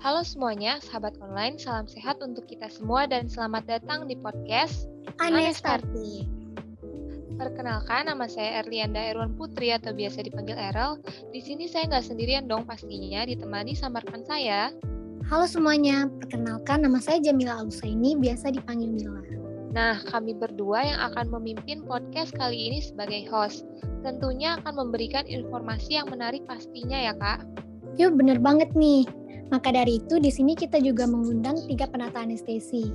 Halo semuanya, sahabat online, salam sehat untuk kita semua dan selamat datang di podcast Anestarti. Perkenalkan, nama saya Erlianda Erwan Putri atau biasa dipanggil Erel. Di sini saya nggak sendirian dong pastinya, ditemani sama rekan saya. Halo semuanya, perkenalkan nama saya Jamila Alusaini, biasa dipanggil Mila. Nah, kami berdua yang akan memimpin podcast kali ini sebagai host. Tentunya akan memberikan informasi yang menarik pastinya ya, Kak. Yuk, bener banget nih. Maka dari itu, di sini kita juga mengundang tiga penata anestesi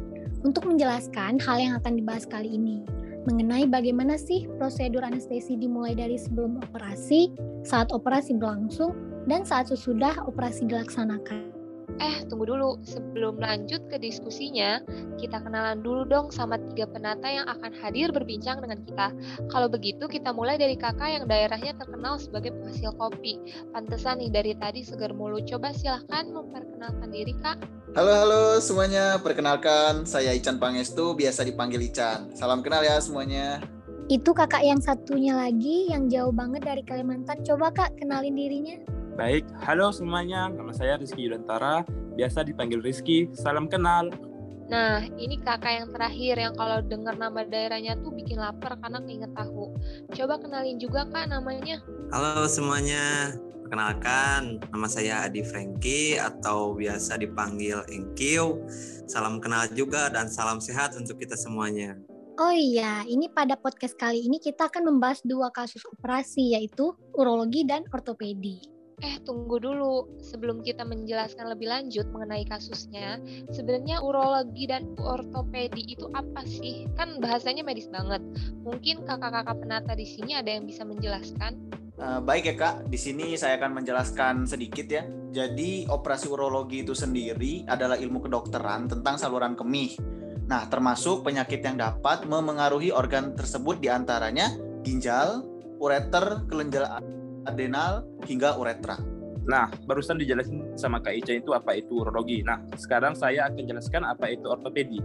untuk menjelaskan hal yang akan dibahas kali ini mengenai bagaimana sih prosedur anestesi dimulai dari sebelum operasi, saat operasi berlangsung, dan saat sesudah operasi dilaksanakan. Eh, tunggu dulu. Sebelum lanjut ke diskusinya, kita kenalan dulu dong sama tiga penata yang akan hadir berbincang dengan kita. Kalau begitu, kita mulai dari kakak yang daerahnya terkenal sebagai penghasil kopi. Pantesan nih dari tadi segar mulu. Coba silahkan memperkenalkan diri, Kak. Halo, halo semuanya. Perkenalkan, saya Ican Pangestu, biasa dipanggil Ican. Salam kenal ya semuanya. Itu kakak yang satunya lagi yang jauh banget dari Kalimantan. Coba kak kenalin dirinya. Baik, halo semuanya. Nama saya Rizky Yudantara, biasa dipanggil Rizky. Salam kenal. Nah, ini kakak yang terakhir yang kalau dengar nama daerahnya tuh bikin lapar karena keinget tahu. Coba kenalin juga kak namanya. Halo semuanya, perkenalkan nama saya Adi Franky atau biasa dipanggil Engkiu. Salam kenal juga dan salam sehat untuk kita semuanya. Oh iya, ini pada podcast kali ini kita akan membahas dua kasus operasi yaitu urologi dan ortopedi. Eh, tunggu dulu. Sebelum kita menjelaskan lebih lanjut mengenai kasusnya, sebenarnya urologi dan ortopedi itu apa sih? Kan bahasanya medis banget. Mungkin kakak-kakak penata di sini ada yang bisa menjelaskan? Uh, baik ya kak, di sini saya akan menjelaskan sedikit ya. Jadi operasi urologi itu sendiri adalah ilmu kedokteran tentang saluran kemih. Nah, termasuk penyakit yang dapat memengaruhi organ tersebut di antaranya ginjal, ureter, kelenjar adenal, hingga uretra. Nah, barusan dijelasin sama Kak Ica itu apa itu urologi. Nah, sekarang saya akan jelaskan apa itu ortopedi.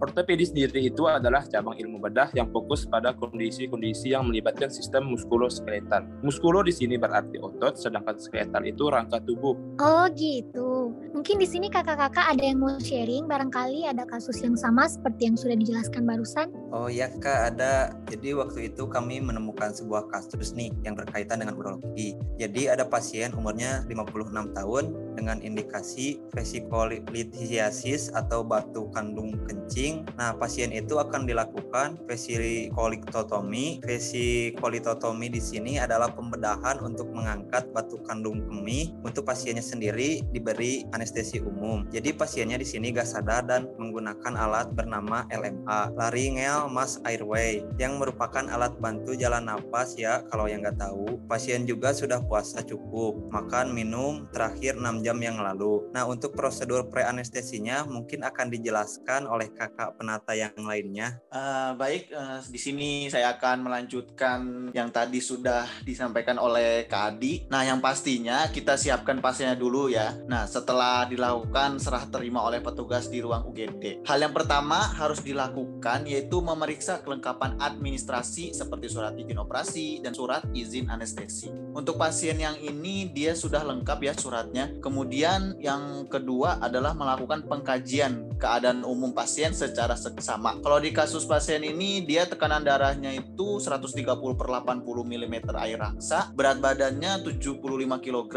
Ortopedi sendiri itu adalah cabang ilmu bedah yang fokus pada kondisi-kondisi yang melibatkan sistem muskuloskeletal. Muskulo di sini berarti otot, sedangkan skeletal itu rangka tubuh. Oh gitu. Mungkin di sini kakak-kakak ada yang mau sharing, barangkali ada kasus yang sama seperti yang sudah dijelaskan barusan. Oh ya kak, ada. Jadi waktu itu kami menemukan sebuah kasus nih yang berkaitan dengan urologi. Jadi ada pasien umurnya 56 tahun dengan indikasi vesikolitiasis atau batu kandung kencing Nah, pasien itu akan dilakukan vesikolitotomi. Vesikolitotomi di sini adalah pembedahan untuk mengangkat batu kandung kemih. Untuk pasiennya sendiri diberi anestesi umum. Jadi pasiennya di sini gak sadar dan menggunakan alat bernama LMA, laryngeal mass airway, yang merupakan alat bantu jalan nafas ya kalau yang nggak tahu. Pasien juga sudah puasa cukup, makan, minum terakhir 6 jam yang lalu. Nah, untuk prosedur pre-anestesinya mungkin akan dijelaskan oleh kakak penata yang lainnya? Uh, baik, uh, di sini saya akan melanjutkan yang tadi sudah disampaikan oleh Kak Adi. Nah, yang pastinya kita siapkan pasiennya dulu ya. Nah, setelah dilakukan serah terima oleh petugas di ruang UGD. Hal yang pertama harus dilakukan yaitu memeriksa kelengkapan administrasi seperti surat izin operasi dan surat izin anestesi. Untuk pasien yang ini dia sudah lengkap ya suratnya. Kemudian yang kedua adalah melakukan pengkajian keadaan umum pasien secara seksama. Kalau di kasus pasien ini dia tekanan darahnya itu 130 per 80 mm air raksa, berat badannya 75 kg,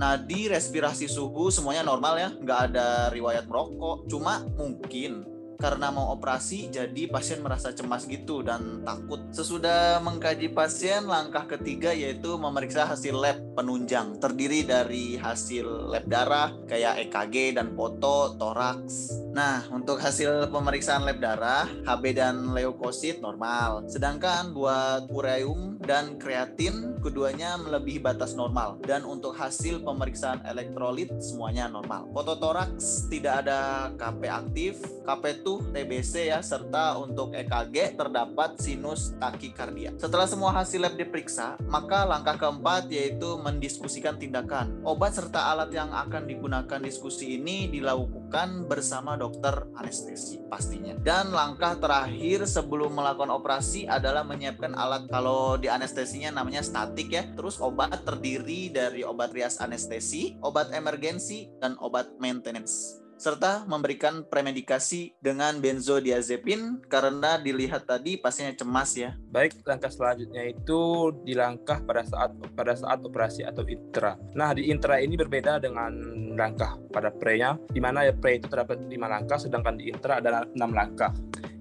nadi, respirasi suhu semuanya normal ya, nggak ada riwayat merokok. Cuma mungkin karena mau operasi jadi pasien merasa cemas gitu dan takut. Sesudah mengkaji pasien, langkah ketiga yaitu memeriksa hasil lab penunjang terdiri dari hasil lab darah kayak EKG dan foto toraks. Nah, untuk hasil pemeriksaan lab darah, HB dan leukosit normal. Sedangkan buat ureum dan kreatin keduanya melebihi batas normal dan untuk hasil pemeriksaan elektrolit semuanya normal. Foto toraks tidak ada KP aktif, KP TBC ya serta untuk EKG terdapat sinus takikardia. Setelah semua hasil lab diperiksa, maka langkah keempat yaitu mendiskusikan tindakan. Obat serta alat yang akan digunakan diskusi ini dilakukan bersama dokter anestesi pastinya. Dan langkah terakhir sebelum melakukan operasi adalah menyiapkan alat kalau di anestesinya namanya statik ya. Terus obat terdiri dari obat rias anestesi, obat emergensi, dan obat maintenance serta memberikan premedikasi dengan benzodiazepin karena dilihat tadi pasiennya cemas ya. Baik, langkah selanjutnya itu di langkah pada saat pada saat operasi atau intra. Nah, di intra ini berbeda dengan langkah pada pre-nya, di mana ya pre itu terdapat lima langkah, sedangkan di intra ada enam langkah.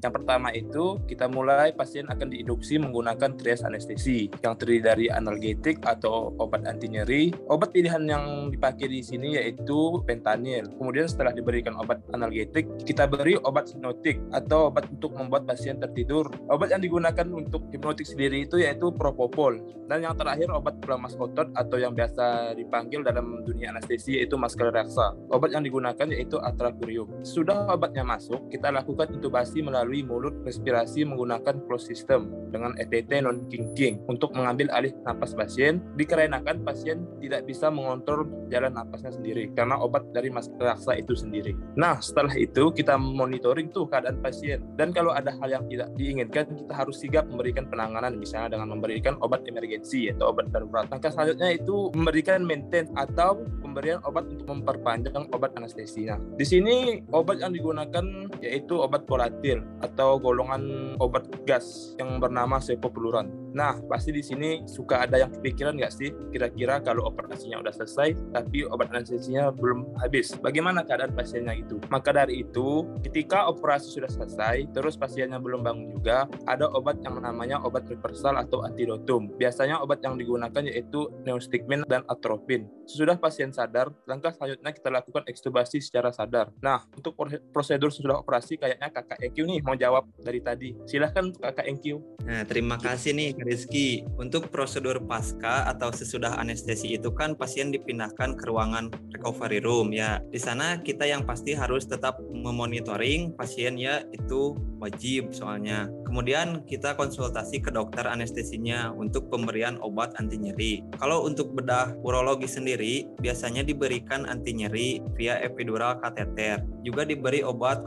Yang pertama itu kita mulai pasien akan diinduksi menggunakan trias anestesi yang terdiri dari analgetik atau obat anti nyeri. Obat pilihan yang dipakai di sini yaitu pentanil. Kemudian setelah diberikan obat analgetik, kita beri obat hipnotik atau obat untuk membuat pasien tertidur. Obat yang digunakan untuk hipnotik sendiri itu yaitu propofol. Dan yang terakhir obat pelamas otot atau yang biasa dipanggil dalam dunia anestesi yaitu masker raksa. Obat yang digunakan yaitu atracurium. Sudah obatnya masuk, kita lakukan intubasi melalui melalui mulut respirasi menggunakan closed system dengan ETT non kinking untuk mengambil alih napas pasien dikarenakan pasien tidak bisa mengontrol jalan napasnya sendiri karena obat dari masker raksa itu sendiri. Nah, setelah itu kita monitoring tuh keadaan pasien dan kalau ada hal yang tidak diinginkan kita harus sigap memberikan penanganan misalnya dengan memberikan obat emergensi atau obat darurat. Langkah selanjutnya itu memberikan maintenance atau pemberian obat untuk memperpanjang obat anestesi. Nah, di sini obat yang digunakan yaitu obat volatil atau golongan obat gas yang bernama sevofluran. Nah, pasti di sini suka ada yang kepikiran nggak sih kira-kira kalau operasinya udah selesai tapi obat anestesinya belum habis. Bagaimana keadaan pasiennya itu? Maka dari itu, ketika operasi sudah selesai, terus pasiennya belum bangun juga, ada obat yang namanya obat reversal atau antidotum. Biasanya obat yang digunakan yaitu neostigmin dan atropin. Sesudah pasien sadar, langkah selanjutnya kita lakukan ekstubasi secara sadar. Nah, untuk prosedur sesudah operasi kayaknya kakak EQ nih mau jawab dari tadi. Silahkan kakak EQ. Nah, terima kasih nih Rizky. Untuk prosedur pasca atau sesudah anestesi itu kan pasien dipindahkan ke ruangan recovery room ya. Di sana kita yang pasti harus tetap memonitoring pasien ya itu wajib soalnya. Kemudian kita konsultasi ke dokter anestesinya untuk pemberian obat anti nyeri. Kalau untuk bedah urologi sendiri biasanya diberikan anti nyeri via epidural kateter. Juga diberi obat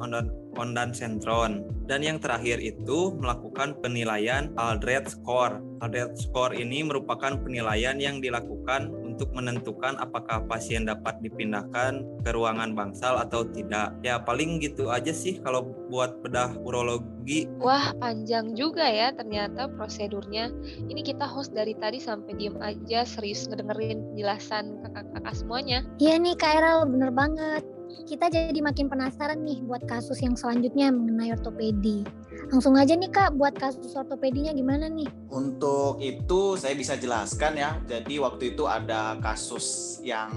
ondansetron. Dan yang terakhir itu melakukan penilaian Aldred Score. Aldred Score ini merupakan penilaian yang dilakukan untuk menentukan apakah pasien dapat dipindahkan ke ruangan bangsal atau tidak. Ya paling gitu aja sih kalau buat bedah urologi. Wah panjang juga ya ternyata prosedurnya. Ini kita host dari tadi sampai diem aja serius ngedengerin penjelasan kakak-kakak semuanya. Iya nih Kak Erel bener banget kita jadi makin penasaran nih buat kasus yang selanjutnya mengenai ortopedi. Langsung aja nih Kak, buat kasus ortopedinya gimana nih? Untuk itu saya bisa jelaskan ya. Jadi waktu itu ada kasus yang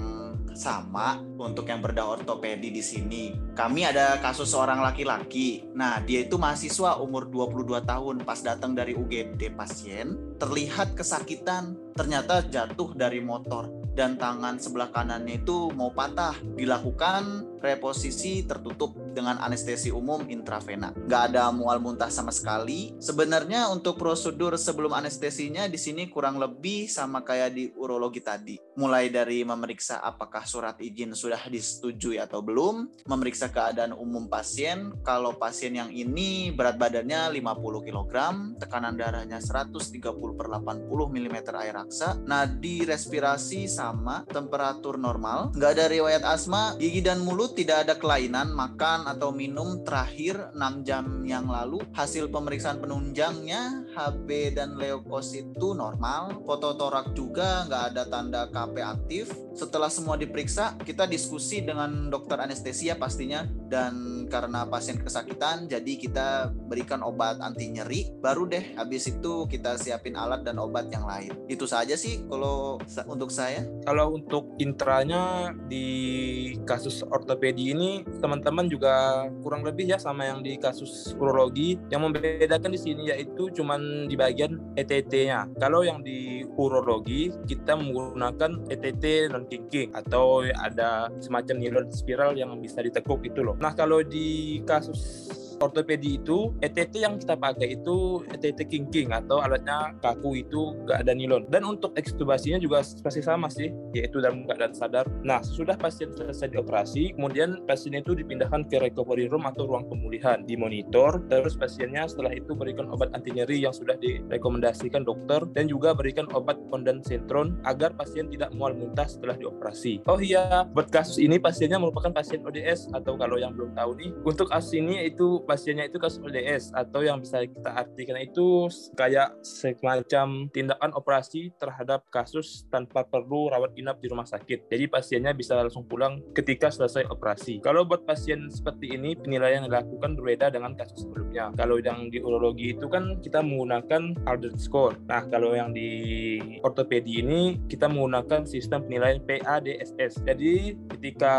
sama untuk yang berda ortopedi di sini. Kami ada kasus seorang laki-laki. Nah, dia itu mahasiswa umur 22 tahun pas datang dari UGD pasien, terlihat kesakitan, ternyata jatuh dari motor dan tangan sebelah kanannya itu mau patah. Dilakukan reposisi tertutup dengan anestesi umum intravena. Nggak ada mual muntah sama sekali. Sebenarnya untuk prosedur sebelum anestesinya di sini kurang lebih sama kayak di urologi tadi. Mulai dari memeriksa apakah surat izin sudah disetujui atau belum, memeriksa keadaan umum pasien. Kalau pasien yang ini berat badannya 50 kg, tekanan darahnya 130 per 80 mm air raksa, nadi respirasi sama, temperatur normal, nggak ada riwayat asma, gigi dan mulut tidak ada kelainan, makan atau minum terakhir 6 jam yang lalu. Hasil pemeriksaan penunjangnya HB dan leukosit itu normal, foto torak juga nggak ada tanda KP aktif. Setelah semua diperiksa, kita diskusi dengan dokter anestesia pastinya dan karena pasien kesakitan jadi kita berikan obat anti nyeri baru deh habis itu kita siapin alat dan obat yang lain. Itu saja sih kalau untuk saya. Kalau untuk intranya di kasus ortopedi ini teman-teman juga kurang lebih ya sama yang di kasus urologi. Yang membedakan di sini yaitu cuman di bagian ETT-nya kalau yang di urologi kita menggunakan ETT non kinking atau ada semacam nilon spiral yang bisa ditekuk itu loh. Nah kalau di kasus ortopedi itu ETT yang kita pakai itu ETT kinking atau alatnya kaku itu gak ada nilon. Dan untuk ekstubasinya juga pasti sama sih, yaitu dalam keadaan sadar. Nah, sudah pasien selesai dioperasi, kemudian pasien itu dipindahkan ke recovery room atau ruang pemulihan, dimonitor, terus pasiennya setelah itu berikan obat anti nyeri yang sudah direkomendasikan dokter dan juga berikan obat kondensentron agar pasien tidak mual muntah setelah dioperasi. Oh iya, buat kasus ini pasiennya merupakan pasien ODS atau kalau yang belum tahu nih, untuk kasus itu pasiennya itu kasus ODS atau yang bisa kita artikan itu kayak semacam tindakan operasi terhadap kasus tanpa perlu rawat inap di rumah sakit. Jadi pasiennya bisa langsung pulang ketika selesai operasi. Kalau buat pasien seperti ini penilaian yang dilakukan berbeda dengan kasus sebelumnya. Kalau yang di urologi itu kan kita menggunakan Aldert score. Nah, kalau yang di ortopedi ini kita menggunakan sistem penilaian PADSS. Jadi ketika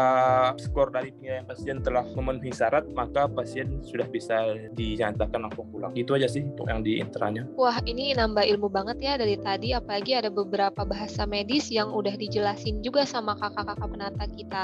skor dari penilaian pasien telah memenuhi syarat, maka pasien sudah bisa dinyatakan langsung pulang. Itu aja sih untuk yang di intranya. Wah, ini nambah ilmu banget ya dari tadi, apalagi ada beberapa bahasa medis yang udah dijelasin juga sama kakak-kakak penata kita.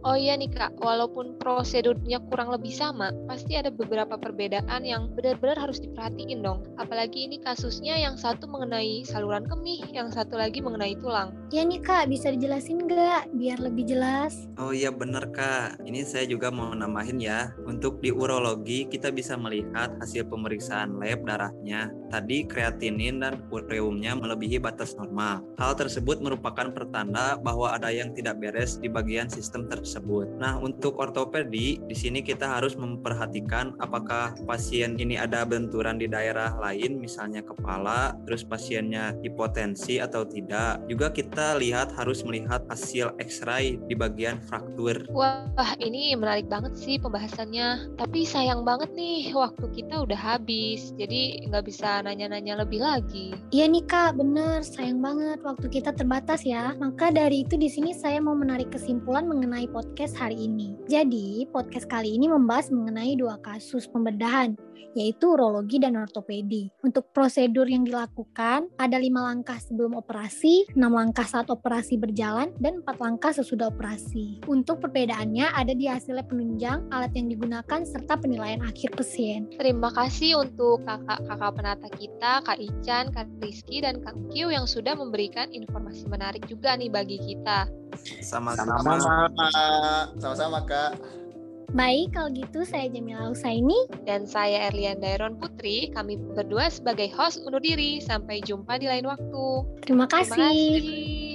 Oh iya nih kak, walaupun prosedurnya kurang lebih sama, pasti ada beberapa perbedaan yang benar-benar harus diperhatiin dong. Apalagi ini kasusnya yang satu mengenai saluran kemih, yang satu lagi mengenai tulang. Ya nih kak, bisa dijelasin nggak biar lebih jelas? Oh iya bener kak, ini saya juga mau nambahin ya. Untuk di urologi kita bisa melihat hasil pemeriksaan lab darahnya. Tadi kreatinin dan ureumnya melebihi batas normal. Hal tersebut merupakan pertanda bahwa ada yang tidak beres di bagian sistem tersebut. Nah, untuk ortopedi, di sini kita harus memperhatikan apakah pasien ini ada benturan di daerah lain, misalnya kepala, terus pasiennya hipotensi atau tidak. Juga kita lihat harus melihat hasil X-ray di bagian fraktur. Wah, ini menarik banget sih pembahasannya. Tapi sayang banget nih, waktu kita udah habis. Jadi nggak bisa nanya-nanya lebih lagi. Iya nih kak, bener. Sayang banget waktu kita terbatas ya. Maka dari itu di sini saya mau menarik kesimpulan mengenai podcast hari ini. Jadi podcast kali ini membahas mengenai dua kasus pembedahan yaitu urologi dan ortopedi. Untuk prosedur yang dilakukan, ada lima langkah sebelum operasi, enam langkah saat operasi berjalan, dan empat langkah sesudah operasi. Untuk perbedaannya ada di hasilnya penunjang, alat yang digunakan, serta penilaian akhir pasien. Terima kasih untuk kakak-kakak penata kita, Kak Ican, Kak Rizky, dan Kak Kiu yang sudah memberikan informasi menarik juga nih bagi kita. Sama-sama. Sama-sama, Kak. Baik, kalau gitu saya Jamila Husaini. Dan saya Erlian Dairon Putri, kami berdua sebagai host undur diri. Sampai jumpa di lain waktu. Terima kasih. Terima kasih.